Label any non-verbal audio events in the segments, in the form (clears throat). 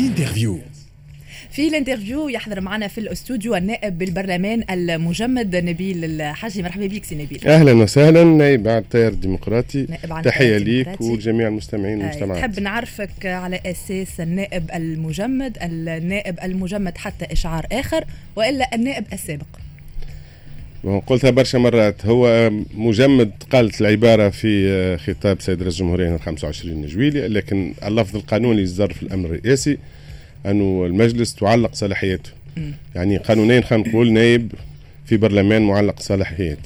L'interview. في L'interview يحضر معنا في الاستوديو النائب بالبرلمان المجمد نبيل الحاجي. مرحبا بك سي نبيل. أهلا وسهلا نائب عن التيار الديمقراطي نائب عن تحية ليك. وجميع المستمعين والمستمعات تحب نعرفك على أساس النائب المجمد النائب المجمد حتى إشعار آخر وإلا النائب السابق. قلتها برشا مرات. هو مجمد قالت العبارة في خطاب سيد رئيس الجمهورية يوم 25 جويلية لكن اللفظ القانوني يصدر في الامر الرئاسي أنه المجلس تعلق صلاحياته. يعني قانونيا خلينا نقول نائب في برلمان معلق صلاحيات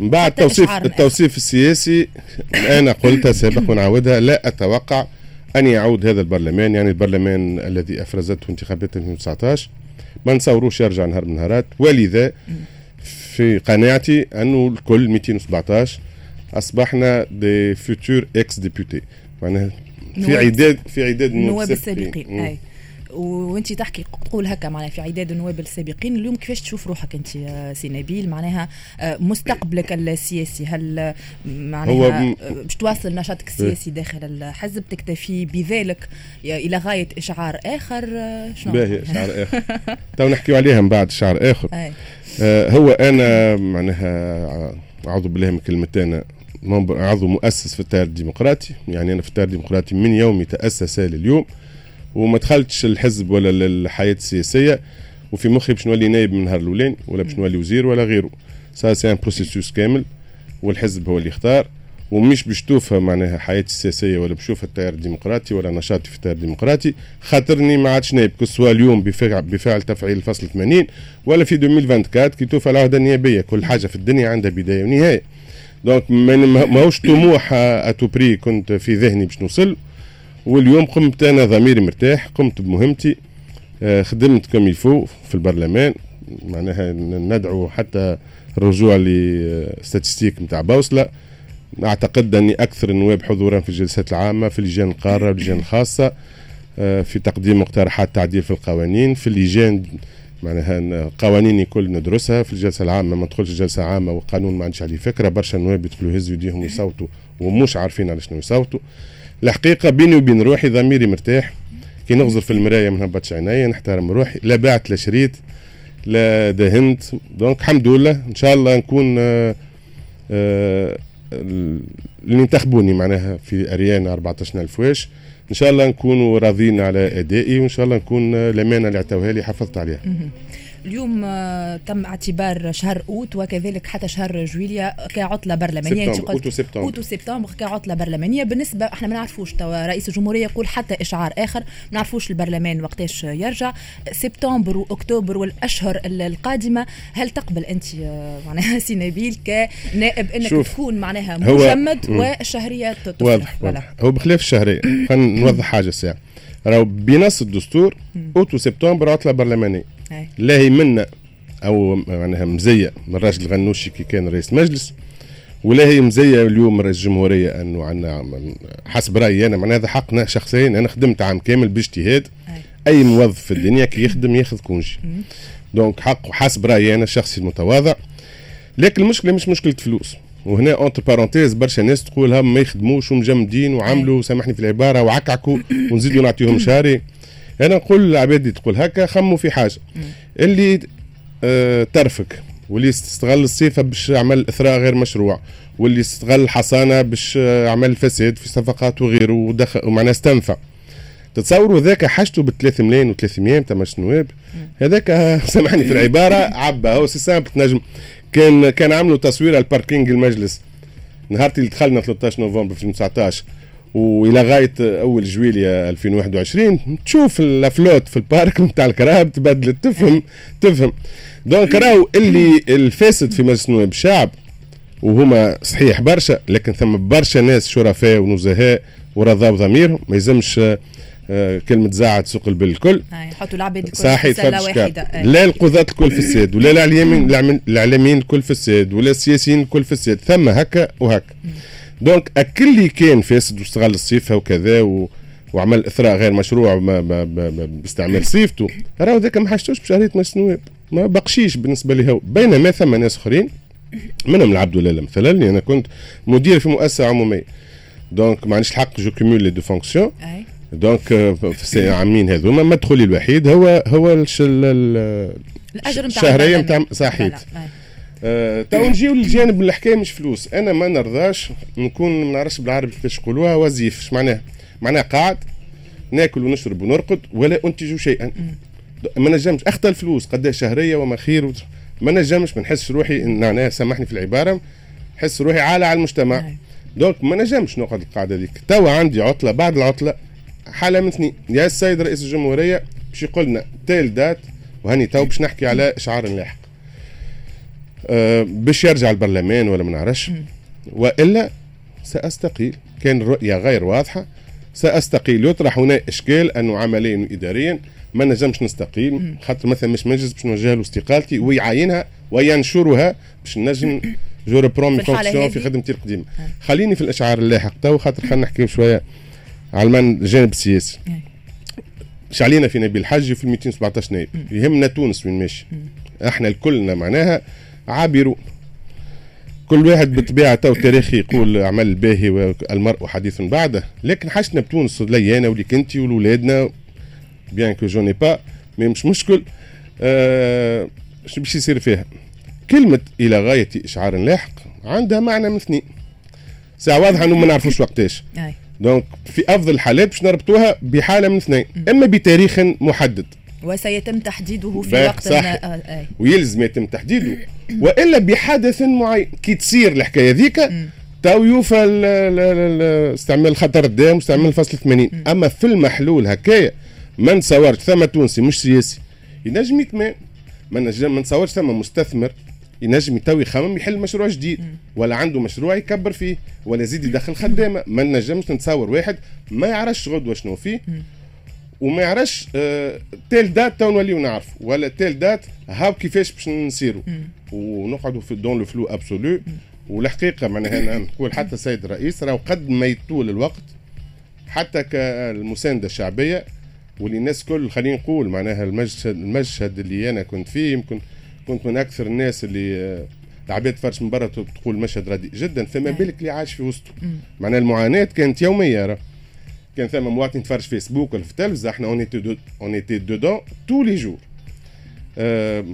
من بعد حتى التوصيف السياسي أنا قلتها سابقا ونعودها لا أتوقع أن يعود هذا البرلمان. يعني البرلمان الذي أفرزته انتخابات 2019 ما نصوروش يرجع نهار من نهارات. ولذا في قناعتي أنه الكل 217 أصبحنا des futurs ex députés معناها في عداد في عداد النواب السابقين. وانت تحكي تقول هكا معناها في عداد النواب السابقين. اليوم كيفاش تشوف روحك انت سي نبيل؟ معناها آه، مستقبلك السياسي هل آه، معناها هو آه، باش تواصل نشاطك السياسي داخل الحزب تكتفي بذلك إلى غاية إشعار آخر شنو؟ باهي إشعار آخر. (laughs) تو نحكيو عليها من بعد إشعار آخر. آه هو أنا معناها أعوذ بالله من كلمة أنا عضو مؤسس في التيار الديمقراطي. يعني أنا في التيار الديمقراطي من يوم تاسس لليوم. وما دخلتش الحزب ولا الحياة السياسية وفي مخي باش نولي نايب من النهار الاولاني ولا باش نولي وزير ولا غيره. ça c'est un processus كامل والحزب هو اللي يختار ومش باش توفى معناها حياتي السياسية ولا باش أشوف التيار الديمقراطي ولا نشاطي في التيار الديمقراطي. خاطرني ما عادش نايب que ce soit اليوم بفعل, بفعل تفعيل الفصل 80 ولا في 2024 كي توفى العهدة النيابية. كل حاجة في الدنيا عندها بداية ونهاية. donc ما- ما- ماهوش طموح à tout prix كنت في ذهني باش نوصل. واليوم قمت أنا ضميري مرتاح قمت بمهمتي آه، خدمت comme il faut في البرلمان. معناها ندعو حتى الرجوع les statistiques نتاع بوصلة. أعتقد أني أكثر النواب حضورا في الجلسات العامة في اللجان القارة واللجان الخاصة آه، في تقديم مقترحات تعديل في القوانين في اللجان معناها قوانين كل ندرسها في الجلسة العامة. ما ندخلش جلسة عامة وقانون ما عنديش عليه فكرة برشا نواب يدخلوا يهزوا يديهم ويصوتوا ومش عارفين على شنو يصوتوا. الحقيقة بيني وبين روحي ضميري مرتاح. كي نغزر في المراية ما نهبطش عينيا نحترم روحي. لا بعت لا شريت لا دهنت. دونك الحمد لله إن شاء الله نكون آه، آه، ال- اللي ينتخبوني معناها في أريان 14000 واش. إن شاء الله نكونوا راضيين على أدائي وإن شاء الله نكون آه، الامانه اللي عطاوها لي حافظت عليها. اليوم آه، تم اعتبار شهر أوت وكذلك حتى شهر جويليا كعطلة برلمانية. انت سبتمبر قلت أوت وسبتمبر أوت وسبتمبر كعطلة برلمانية. بالنسبة إحنا ما نعرفوش توا رئيس الجمهورية يقول حتى إشعار آخر ما نعرفوش البرلمان وقتاش يرجع. سبتمبر وأكتوبر والأشهر ال- القادمة هل تقبل أنت آه، معناها (laughs) سي نبيل كنائب إنك شوف، تكون معناها مجمد تصرف واضح واضح. هو بخلاف الشهريه خلينا نوضح حاجة الساعة راهو بنص الدستور أوت وسبتمبر عطلة برلمانية. أي. لا هي منا أو معناها مزية. من راشد الغنوشي كي كان رئيس مجلس ولا هي مزية اليوم من رئيس الجمهوريه أنه عندنا حسب رأيي أنا معناها هذا حقنا شخصيا. أنا خدمت عام كامل باجتهاد. أي. أي موظف في الدنيا كي يخدم ياخذ congé. donc حقه حسب رأيي أنا الشخصي المتواضع. لكن المشكلة مش مشكلة فلوس. وهنا entre parenthèses برشا ناس تقول هم ما يخدموش ومجمدين وعملوا سامحني في العبارة وعكعكوا ونزيدوا نعطيهم شهري أنا نقول للعباد اللي تقول هكا خموا في حاجة. اللي آه trafique واللي يستغل الصيفه باش يعمل إثراء غير مشروع واللي يستغل الحصانة باش آه، يعمل فساد في صفقات وغيره ودخل ومعناه استنفع. تتصوروا ذاك حاجته ب 3 ملايين و300 تاع مش نواب هذاك آه، (laughs) سامحني في العبارة عبا هو c'est simple تنجم. كان كان عملوا تصوير على ال parking المجلس. نهار اللي دخلنا 13 نوفمبر 2019 وإلى غاية أول جويليا 2021 تشوف la flotte في ال parc (laughs) نتاع الكراهب تبدلت تفهم تفهم. donc راهو اللي الفاسد في مجلس نواب الشعب وثما صحيح برشا لكن ثم برشا ناس شرفاء ونزهاء ورضاو ضميرهم ما يلزمش آه، آه، كلمة زاعة تسوق البل الكل. أي، حطوا العباد الكل صحيح شكال. أي. لا القضاة الكل فاسدة ولا الاعلاميين الاعلاميين الكل فاسدة ولا السياسيين الكل في الساد ثم هكا وهكا. donc الكل اللي كان فاسد واستغل الصفة وكذا و... وعمل إثراء غير مشروع ما ما ما ما باستعمال صفته. راهو ذاك ما حاجتوش بشهريه مجلس النواب ما بقشيش بالنسبة لي هو. بينما ثم ناس أخرين منهم العبد الله مثلا اللي أنا كنت مدير في مؤسسة عمومية. donc ما عنديش الحق je cumule les deux fonctions. donc في العامين هذوما مدخولي الوحيد هو هو الأجر نتاع الشهرية نتاع صحيت. آه تو نجيو للجانب الحكاية مش فلوس. أنا ما نرضاش نكون ما نعرفش بالعربي كيفاش يقولوها oisif. اش معناها؟ معناها قاعد ناكل ونشرب ونرقد ولا انتج شيئا. ما نجمش. اخطى الفلوس قداش شهرية وما خير ما نجمش ما نحسش روحي معناها سامحني في العبارة نحس روحي عالة على المجتمع. نعم. donc ما نجمش نقعد القاعدة هذيك توا عندي عطلة بعد العطلة حالة من اثنين. يا السيد رئيس الجمهورية باش يقول لنا telle date وهني تو باش نحكي على اشعار لاحق باش يرجع البرلمان ولا ما نعرفش. وإلا سأستقيل كان الرؤيه غير واضحة. سأستقيل يطرح هنا إشكال أنه عمليا واداريا ما نجمش نستقيل. خاطر مثلا مش مجلس باش نوجه له استقالتي ويعينها وينشرها باش نجم (coughs) je reprends mes fonctions في خدمتي القديمة. خليني في الأشعار اللاحق تو خاطر خلينا نحكيو شوية على الجانب السياسي. إيش علينا في نبيل الحج في 217 نائب يهمنا تونس وين ماشي. إحنا الكلنا معناها عابرون كل واحد بطبيعته تاريخي يقول عمل الباهي والمرء حديث بعده. لكن حاشتنا بتونس لي أنا وليك انت ولولادنا. bien que je n'ai pas mais مش مشكل. آه شو باش يصير فيها؟ كلمة إلى غاية إشعار لاحق عندها معنى من اثنين ساعة واضحة أنه ما نعرفوش وقتاش. donc في أفضل الحالات باش نربطوها بحالة من اثنين إما بتاريخ محدد. وسيتم تحديده في وقت صح. آه ويلزم يتم تحديده. وإلا بحدث معين كي تصير الحكاية ذيك تو يوفى استعمال خطر داهم واستعمال الفصل 80 أما في المحلول هكايا ما نتصورش ثم تونسي مش سياسي. ينجم يتمان ما نجم ما نتصورش ثم مستثمر. ينجم يتوي يخمم يحل مشروع جديد. ولا عنده مشروع يكبر فيه ولا يزيد يدخل خدامة. ما نجمش نتصور واحد ما يعرفش غدوة شنو فيه. وما يعرفش آه telle date تو نوليو نعرف ولا telle date هاو كيفاش باش نسيروا ونقعدوا في dans le flou absolu والحقيقة معناها أنا نقول حتى السيد الرئيس راهو قد ما يطول الوقت حتى كالمساندة الشعبية واللي الناس كل خلينا نقول معناها المشهد المشهد اللي أنا كنت فيه يمكن كنت من أكثر الناس اللي آه، العباد تفرج من برا تقول مشهد رديء جدا فما بالك اللي عايش في وسطه. معناها المعاناة كانت يومية راه. كان ثم مواطن يتفرج فيسبوك ولا في التلفزة إحنا on était on était dedans tous les jours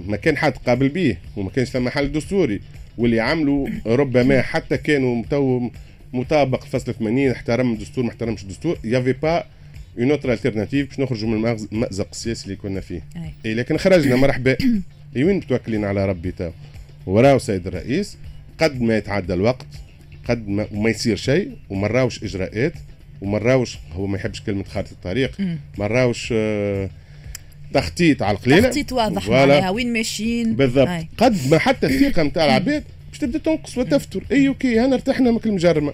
ما كان حد قابل به وما كانش ثم حل دستوري. واللي عملوا ربما حتى كانوا تو مطابق الفصل 80 احترم الدستور ما احترمش الدستور. y avait pas une autre alternative باش نخرجوا من المأزق السياسي اللي كنا فيه. أي. لكن خرجنا مرحبا. اي وين متوكلين على ربي تو؟ وراو سيد الرئيس قد ما يتعدى الوقت قد ما, ما يصير شيء وما راوش إجراءات. وما راوش هو ما يحبش كلمة خارطة الطريق. ما راوش آه تخطيط على القليلة. تخطيط واضح معناها وين ماشيين. بالضبط. قد ما حتى الثقة نتاع العباد باش تبدأ تنقص وتفتر. إي OK انا ارتحنا من المجرمة.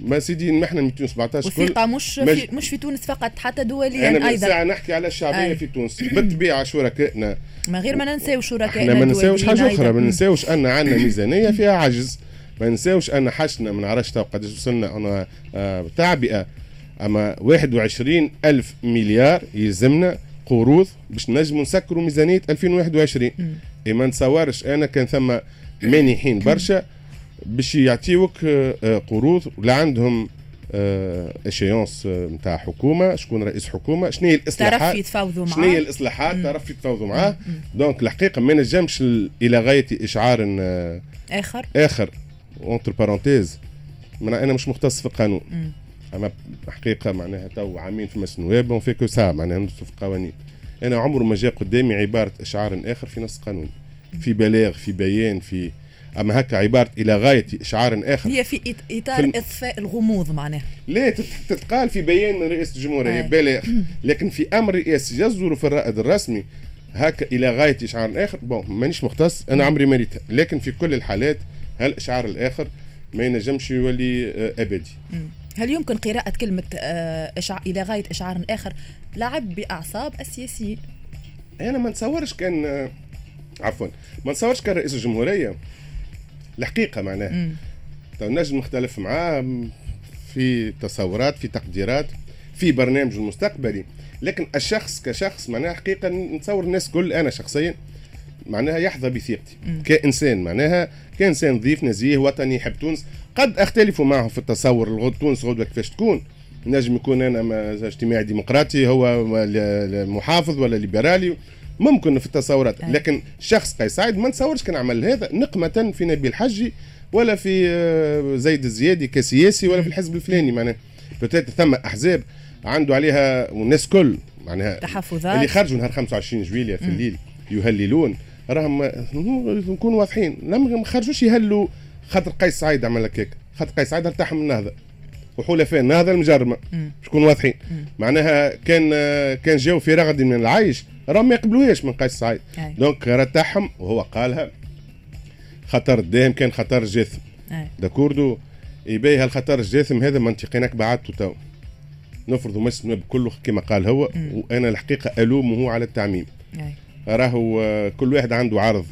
ما سيدي ما إحنا 217 الثقة مش مج... في مش في تونس فقط حتى دوليا أنا أيضا. أنا نحكي على الشعبية أي. في تونس. بالطبيعة شركائنا. ما غير ما ننساوش شركائنا ما ننساوش حاجة أخرى. ما ننساوش أن عندنا ميزانية فيها عجز. ما ننساوش أن حاشتنا ما نعرفش قداش وصلنا أنا آه تعبئة. أما 21 ألف مليار يلزمنا قروض باش نجموا نسكروا ميزانية 2021 اي ما نتصورش أنا كان ثم مانحين برشا باش يعطيوك آه، آه، قروض ولا عندهم échéance نتاع حكومة شكون رئيس حكومة شنو هي الإصلاحات تعرف يتفاوضوا معاه. شنو هي الاصلاحات تعرف يتفاوضوا معاه. donc الحقيقة ما نجمش إلى غاية إشعار آخر. آخر. entre parenthèses أنا مش مختص في القانون. أما حقيقة معناها تو عامين في مجلس النواب on a vécu ça معناها ندرسوا في القوانين. أنا عمره ما جاء قدامي عبارة أشعار آخر في نص قانوني. في بلاغ في بيان في أما هكا عبارة إلى غاية أشعار آخر. هي في إطار في إطفاء الغموض معناها. لا تتقال في بيان من رئيس الجمهورية بلاغ. لكن في أمر رئاسي يصدر في الرائد الرسمي هكا إلى غاية أشعار آخر. بون مانيش مختص أنا عمري مريتها لكن في كل الحالات هالاشعار الآخر ما ينجمش يولي آه، أبدي؟ هل يمكن قراءة كلمة آه، إشع... إلى غاية إشعار آخر لعب بأعصاب السياسيين؟ أنا ما نتصورش كان آه، عفوا ما نتصورش كان رئيس الجمهورية الحقيقة معناها. نجم نختلف معاه في تصورات في تقديرات في برنامج المستقبلي. لكن الشخص كشخص معناها حقيقة نتصور الناس كل أنا شخصيا معناها يحظى بثقتي. كإنسان معناها كإنسان نظيف نزيه وطني يحب تونس. قد أختلف معه في التصور الغد تونس غدوة كيفاش تكون. نجم يكون أنا اجتماعي ديمقراطي هو محافظ ولا ليبرالي. ممكن في التصورات. لكن شخص قيس سعيد ما نتصورش كان عمل هذا نقمة في نبيل الحجي ولا في آه، زيد الزيادي كسياسي ولا في الحزب الفلاني. معناها ثم أحزاب عنده عليها والناس كل معناها تحفظات. اللي خرجوا نهار 25 جويليا في الليل يهللون. راهم نكون واضحين. ما خرجوش يهلوا خاطر قيس سعيد عمل هيك خاطر قيس سعيد ارتاح من النهضه وحلفاء النهضه المجرمة. باش نكونوا واضحين. معناها كان كان جاو في رغد من العيش راهم ما يقبلوهاش من قيس سعيد. دونك رتاحهم وهو قالها. خطر الداهم كان خطر جاثم. داكوردو يبي هالخطر الجاثم هذا منطقينك بعدته تو نفرض مجلس النواب كله كما قال هو. مم. وأنا الحقيقة ألومه على التعميم. راهو آه، كل واحد عنده عرض.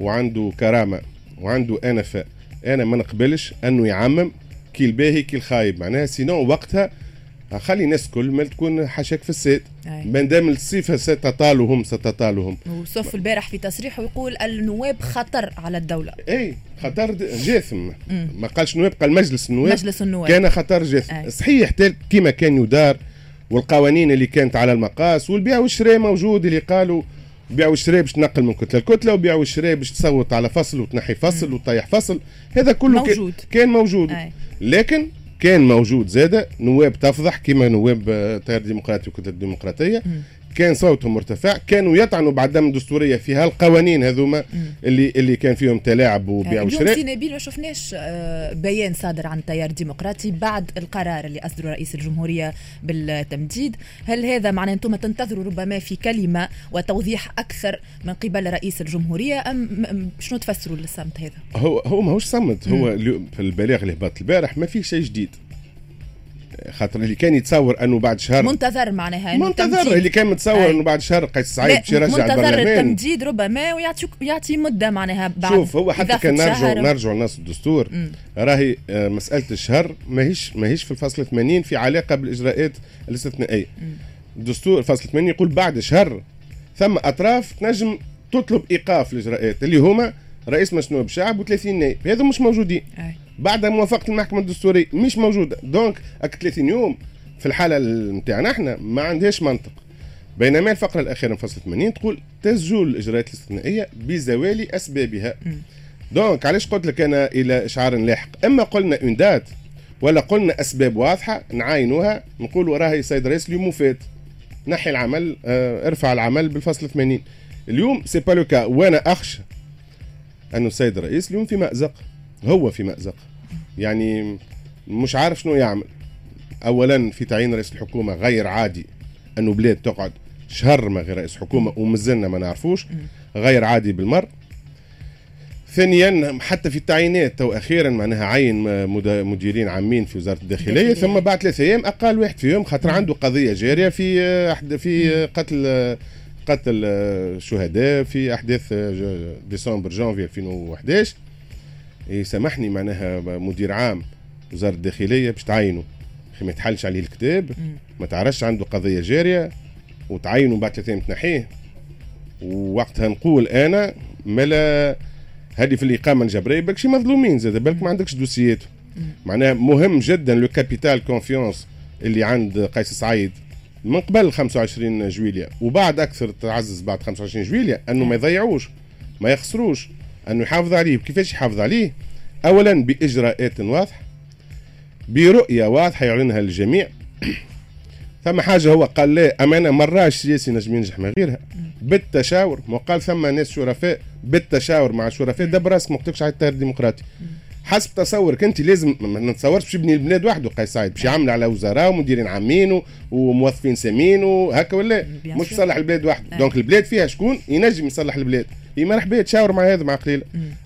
وعنده كرامة وعنده أنفة. أنا ما نقبلش أنه يعمم كي الباهي كي الخايب. معناها سينو وقتها خلي الناس كل ما تكون حاشاك في السيد ما دام الصفه ستطالهم ستطالهم. وصف البارح في تصريحه يقول النواب خطر على الدولة. إي خطر جاثم ما قالش نواب قال مجلس النواب. مجلس النواب. كان خطر جاثم أي. صحيح كما كان يدار والقوانين اللي كانت على المقاس والبيع والشراء موجود اللي قالوا بيع والشراء باش تنقل من كتلة لكتلة وبيع والشراء باش تصوت على فصل وتنحي فصل وتطيح فصل. هذا كله موجود. كان موجود. أي. لكن كان موجود زادة نواب تفضح كما نواب التيار الديمقراطي وكتلة الديمقراطيه كان صوتهم مرتفع كانوا يطعنوا بعدم الدستوريه في هالقوانين هذوما اللي اللي كان فيهم تلاعب وبيع وشراء. سي نبيل ما شفناش آه، بيان صادر عن التيار الديمقراطي بعد القرار اللي اصدره رئيس الجمهورية بالتمديد. هل هذا معناه أنتم تنتظروا ربما في كلمة وتوضيح أكثر من قبل رئيس الجمهورية أم شنو تفسروا للصمت هذا؟ هو هو ماهوش صمت هو في البلاغ اللي هبط البارح ما في شيء جديد. خاطر اللي كان يتصور أنه بعد شهر منتظر معناها منتظر اللي كان متصور أنه بعد شهر قيس سعيد باش يرجع منتظر التمديد ربما ويعطي يعطي مدة معناها بعد شوف هو حتى كان نرجع نرجع لنص الدستور. راهي آه، مسألة الشهر ماهيش ماهيش في الفصل 80 في علاقة بالإجراءات الاستثنائيه الدستور الفصل 80 يقول بعد شهر ثم أطراف تنجم تطلب إيقاف الإجراءات اللي هما رئيس مجلس الشعب و30 نائب. هذا مش موجودين. أي. بعد موافقة المحكمة الدستورية مش موجودة. دونك اك 30 يوم في الحالة نتاعنا إحنا ما عندهاش منطق. بينما الفقرة الأخيرة من فصل 80 تقول تسجل الاجراءات الاستثنائية بزوال أسبابها. donc علاش قلت لك أنا إلى اشعار لاحق؟ إما قلنا une date ولا قلنا أسباب واضحة نعاينوها نقولوا راهي سيد رئيس اليوم فات نحي العمل آه ارفع العمل بالفصل 80 اليوم c'est pas le cas وأنا أخشى انه السيد الرئيس اليوم في مأزق. هو في مأزق. يعني مش عارف شنو يعمل. اولا في تعيين رئيس الحكومة غير عادي أنه بلاد تقعد شهر ما غير رئيس حكومة ومازلنا ما نعرفوش غير عادي بالمر ثانيا حتى في التعيينات تو أخيرا معناها عين مديرين عامين في وزارة الداخلية ثم بعد ثلاثة أيام أقل واحد فيهم خاطر عنده قضية جارية في في قتل قتل الشهداء في أحداث ديسمبر جانفي 2011 يسامحني معناها مدير عام وزارة الداخلية باش تعينه. ما يتحلش عليه الكتاب ما تعرفش عنده قضية جارية وتعينه بعد ثلاث أيام تنحيه. ووقتها نقول أنا ملا هذه في الإقامة الجبريه بالك شي مظلومين زاد بالك ما عندكش دوسيات. معناها مهم جدا le capital confiance اللي عند قيس سعيد من قبل 25 جويليا وبعد أكثر تعزز بعد 25 جويليا أنه ما يضيعوش ما يخسروش. انه يحافظ عليه. كيفاش يحافظ عليه؟ اولا بإجراءات واضحة برؤية واضحة يعلنها للجميع (clears throat) ثم حاجة هو قال لا أمانة مراش سياسي نجم ينجح من غيرها. بالتشاور وقال ثم ناس شرفاء بالتشاور مع الشرفاء. دبر راسك ما قلتلكش على التيار الديمقراطي. حسب تصورك أنت لازم ما نتصورش باش يبني البلاد وحده قيس سعيد باش يعمل على وزراء ومديرين عامين وموظفين سامين وهكا ولا مش يصلح البلاد وحده. donc البلاد فيها شكون؟ ينجم يصلح البلاد. هي مرحبا تشاور مع هذا مع قليل.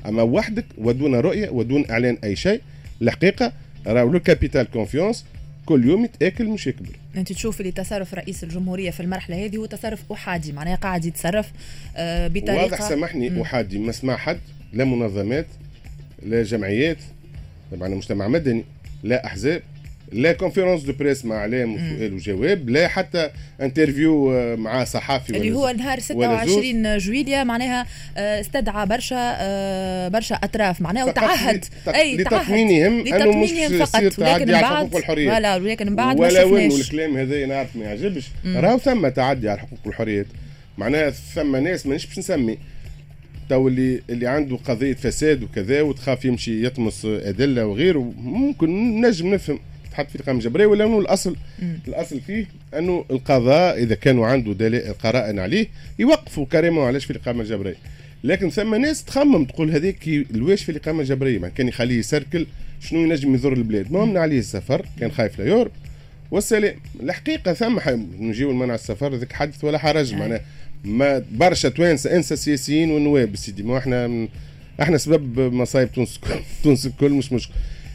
أما وحدك ودون رؤية ودون إعلان أي شيء الحقيقة راهو le capital confiance كل يوم يتأكل مش يكبر. أنت تشوف اللي تصرف رئيس الجمهورية في المرحلة هذه هو تصرف أحادي معناها قاعد يتصرف آه بطريقة واضح سامحني. أحادي ما اسمع حد لا منظمات لا جمعيات طبعا مجتمع مدني لا أحزاب. لا conférence de presse مع اعلام وسؤال وجواب لا حتى interview آه، مع صحافي اللي هو نهار 26 جويليا معناها آه، استدعى برشا آه، برشا أطراف معناها وتعهد. أي لتطمينهم أنه مش فقط. ولكن من بعد ولا ولكن من بعد ولا وين الكلام هذا نعرف ما يعجبش. راهو ثم تعدي على الحقوق والحريات معناها ثم ناس مانيش باش نسمي. تو اللي اللي عنده قضية فساد وكذا وتخاف يمشي يطمس أدلة وغيره ممكن نجم نفهم. تحط في القائمه الجبرية ولا أنه الأصل. مم. الأصل فيه أنه القضاء إذا كانوا عنده دلائل قرائن عليه يوقفوا كريمه علاش في القائمه الجبرية. لكن ثم ناس تخمم تقول هذيك الواش في الإقامة الجبرية ما كان يخليه يسركل شنو ينجم يضر البلاد؟ ما من عليه السفر كان خايف لا يور. والسلام الحقيقة ثم نجيو المنع السفر ذاك حدث ولا حرج معناه ما برشا توانسة انسى السياسيين والنواب سيدي ما إحنا إحنا سبب مصايب تونس (laughs) تونس الكل مش مشكل.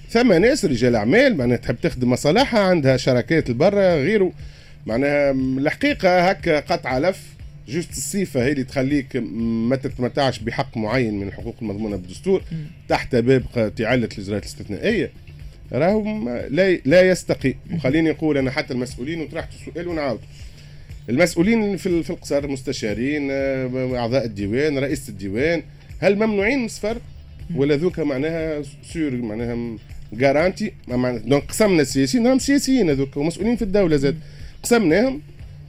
ثم ناس رجال أعمال معناها تحب تخدم مصالحها عندها شراكات لبرا غيره. معناها الحقيقة هكا قطع لف جوست الصفة هي اللي تخليك ما تتمتعش بحق معين من الحقوق المضمونة بالدستور تحت باب تعلة الإجراءات الاستثنائية. راهو لا لا يستقي. وخليني نقول أنا حتى المسؤولين وطرحت السؤال ونعاود المسؤولين في في القصر المستشارين آه، أعضاء الديوان رئيس الديوان هل ممنوعين من السفر؟ ولا ذوك معناها sûr معناها garanti donc قسمنا السياسيين راهم سياسيين هذوك ومسؤولين في الدولة زاد قسمناهم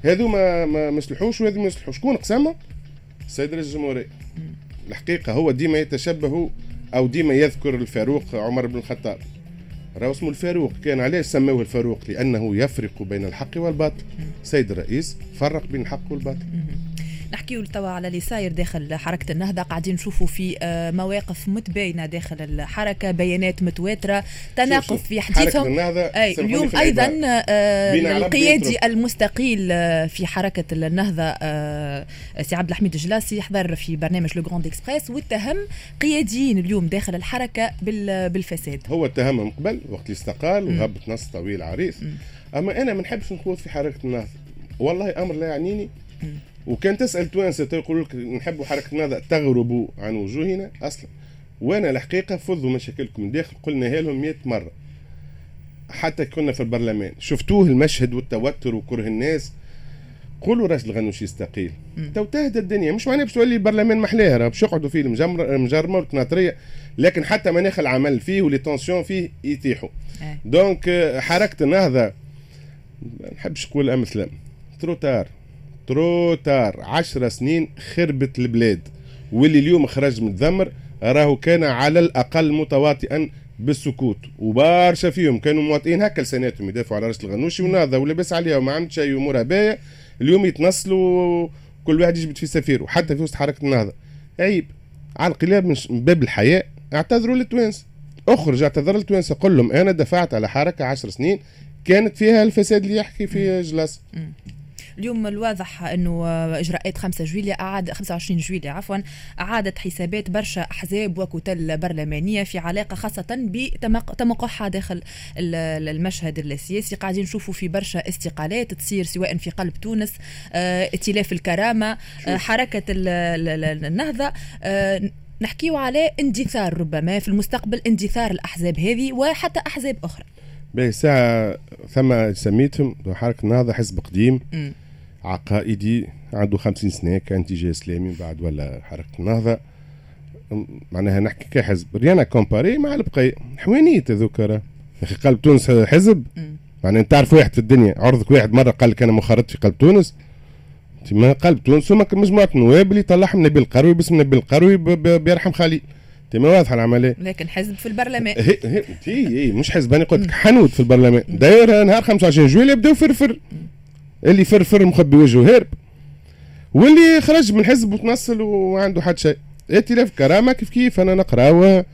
هذو ما ما يصلحوش وهذو ما يصلحوش شكون قسمهم؟ السيد رئيس الجمهوريه الحقيقة هو ديما يتشبه أو ديما يذكر الفاروق عمر بن الخطاب راهو اسمه الفاروق كان علاش سموه الفاروق لأنه يفرق بين الحق والباطل سيد الرئيس فرق بين الحق والباطل نحكيو توا على اللي صاير داخل حركة النهضة. قاعدين نشوفوا في آه، مواقف متباينة داخل الحركة بيانات متواترة تناقض في حديثهم. أي اليوم أيضا آه، القيادي المستقيل آه، في حركة النهضة سي عبد الحميد الجلاسي حضر في برنامج Le Grand Express واتهم قياديين اليوم داخل الحركة بالفساد. هو اتهمهم قبل وقت اللي استقال وهبط نص طويل عريض أما أنا ما نحبش نخوض في حركة النهضة. والله أمر لا يعنيني. وكان تسأل توانسه يقولوا لك نحبوا حركة النهضه تغربوا عن وجوهنا أصلا. وأنا الحقيقة فضوا مشاكلكم. من داخل قلناها لهم 100 مرة. حتى كنا في البرلمان. شفتوه المشهد والتوتر وكره الناس. قولوا راس الغنوشي يستقيل. تو تهدى الدنيا. مش معناه باش تولي البرلمان محلاه راه. باش يقعدوا فيه المجرمة والقناطرية. لكن حتى مناخ العمل فيه ولي تونسيون فيه يتيحوا. donc حركة النهضه ما نحبش نقول أمثلة. trop tard trop tard عشر سنين خربت البلاد. واللي اليوم خرج متذمر راهو كان على الأقل متواطئا بالسكوت. وبارشا فيهم كانوا مواطئين هكا لساناتهم يدافعوا على راشد الغنوشي ونهضه ولاباس عليها وما عملت شيء امورها باهيه اليوم يتنصلوا كل واحد يجبد في سفير وحتى في وسط حركة النهضه عيب. على الأقل من باب الحياء اعتذروا للتوانسة. أخرج اعتذر للتوانسة. قل لهم أنا دفعت على حركة عشر سنين كانت فيها الفساد اللي يحكي فيه جلاس. اليوم الواضح إنه إجراءات 5 جويليا اعاد 25 جويليا عفوا أعادت حسابات برشا أحزاب وكتل برلمانية في علاقة خاصة بتمقحها داخل المشهد السياسي. قاعدين نشوفوا في برشا استقالات تصير سواء في قلب تونس آه ائتلاف الكرامة آه حركة النهضة آه نحكيو على اندثار ربما في المستقبل اندثار الأحزاب هذه وحتى أحزاب أخرى. باهي ساعة ثم سميتهم حركة النهضة حزب قديم. م. عقائدي عنده خمسين سنة كان اتجاه إسلامي بعد ولا حركة النهضة. معناها نحكي كحزب. rien à comparer مع البقية حوانيت هذوك يا أخي قلب تونس حزب. معناها تعرف واحد في الدنيا. عرضك واحد مرة قال لك أنا منخرط في قلب تونس. ما قلب تونس هما مجموعة نواب اللي طلعهم نبيل القروي باسم نبيل القروي بيرحم خليل تما واضحة العملية. لكن حزب في البرلمان. هي هي, هي مش حزب. أنا قلت لك حنوت في البرلمان. d'ailleurs نهار 25 جويلية بداو فرفر اللي فرفر مخبي وجهه هرب. واللي خرج من حزب وتنصل وما عنده حد شيء. ائتلاف كرامة كيف كيف أنا نقراوه.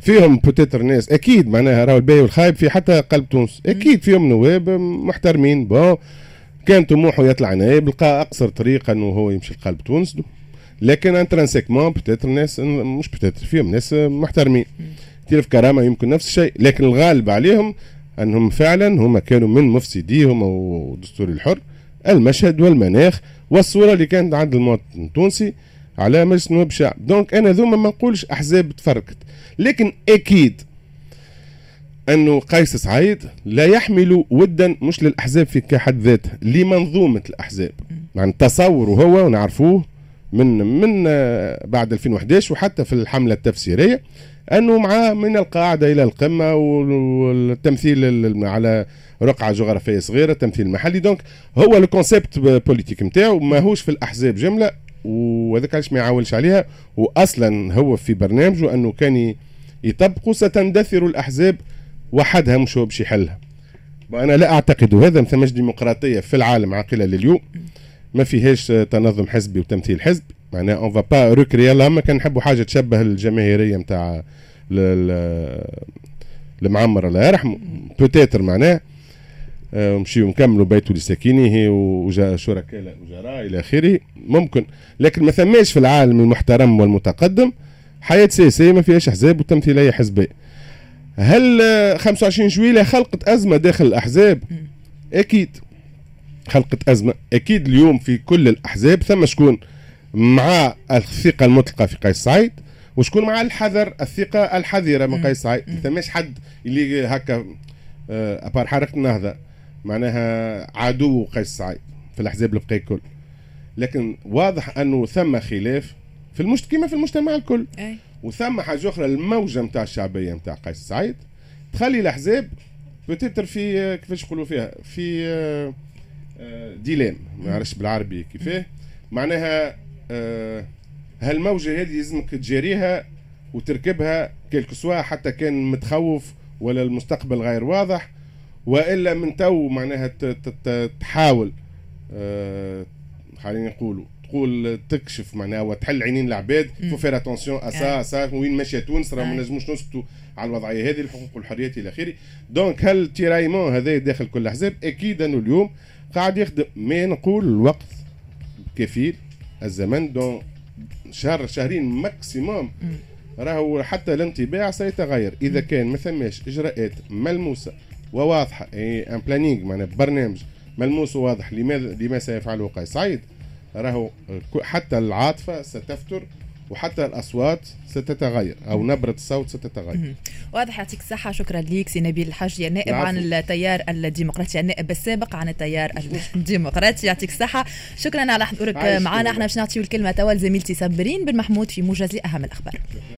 فيهم peut-être ناس. أكيد معناها راهو الباهي والخايب في حتى قلب تونس. أكيد فيهم نواب محترمين. bon كان طموحه يطلع نائب لقى أقصر طريقه انه هو يمشي لقلب تونس. لكن intrinsèquement peut-être ناس مش peut-être فيهم ناس محترمين. ائتلاف كرامة يمكن نفس الشيء. لكن الغالب عليهم أنهم فعلا هم كانوا من مفسديهم أو الدستور الحر المشهد والمناخ والصورة اللي كانت عند المواطن التونسي على مجلس نواب الشعب. donc أنا ذوما ما نقولش أحزاب تفرقت لكن أكيد أنه قيس سعيد لا يحمل ودا مش للأحزاب في كحد ذاتها لمنظومة الأحزاب. يعني تصوره هو ونعرفوه من من آه، بعد 2011 وحتى في الحملة التفسيرية. أنه مع من القاعدة إلى القمة والتمثيل على رقعة جغرافية صغيرة تمثيل محلي donc هو ال concept politique نتاعو ماهوش في الأحزاب جملة وهذاك علاش ما يعاولش عليها. واصلا هو في برنامجه أنه كان يطبقوا ستندثر الأحزاب وحدها مش هو باش يحلها. وأنا لا أعتقد هذا ما ديمقراطية في العالم عاقلة لليوم ما فيهاش تنظم حزبي وتمثيل حزب. معناها اون فا با ريكري اللهم كان نحبوا حاجة تشبه الجماهيرية نتاع المعمر الله يرحمه بوتيتر معناه نمشيو نكملوا بيته لساكنه وشركاء وجراء إلى آخره. ممكن. لكن ما ثماش في العالم المحترم والمتقدم حياة سياسية ما فيهاش احزاب وتمثيلية حزبية. هل 25 جويلة خلقت أزمة داخل الأحزاب؟ أكيد. خلقت أزمة. أكيد اليوم في كل الأحزاب ثم شكون؟ مع الثقة المطلقة في قيس سعيد وشكون مع الحذر؟ الثقة الحذرة من قيس سعيد. ما ثماش حد اللي هكا أبار حركة النهضة معناها عدو قيس سعيد في الأحزاب البقية الكل. لكن واضح أنه ثم خلاف في المجتمع كما في المجتمع الكل. أي. وثم حاجة أخرى الموجة نتاع الشعبية نتاع قيس سعيد تخلي الأحزاب بتتر في كيفاش يقولوا فيها؟ في آه، آه، ديلام ما نعرفش بالعربي كيفاه. معناها آه، هالموجة هذه لازمك تجاريها وتركبها كيلكو سوا حتى كان متخوف ولا المستقبل غير واضح وإلا من تو معناها تحاول. خلينا نقولوا تقول تكشف معناها وتحل عينين العباد فو فير اتونسيون اسا اسا وين ماشية تونس راه ما نجموش نسكتوا على الوضعية هذه الحقوق والحريات إلى آخره. دونك هل التيرايمون هذا داخل كل الاحزاب أكيد أنه اليوم قاعد يخدم ما نقول الوقت كفيل. الزمن دون شهر شهرين ماكسيموم راهو حتى الانطباع سيتغير. إذا كان ما ثماش إجراءات ملموسة وواضحة un planning معناها برنامج ملموس وواضح لماذا لما سيفعله قيس سعيد. راهو حتى العاطفة ستفتر وحتى الأصوات ستتغير أو نبرة الصوت ستتغير. واضح يعطيك الصحة. شكرا ليك سي نبيل الحاج نائب عن التيار الديمقراطي النائب السابق عن التيار (laughs) الديمقراطي. يعطيك الصحة. شكرا على حضورك معنا. إحنا باش نعطيو الكلمة توا لزميلتي صابرين بن محمود في موجز لأهم الأخبار.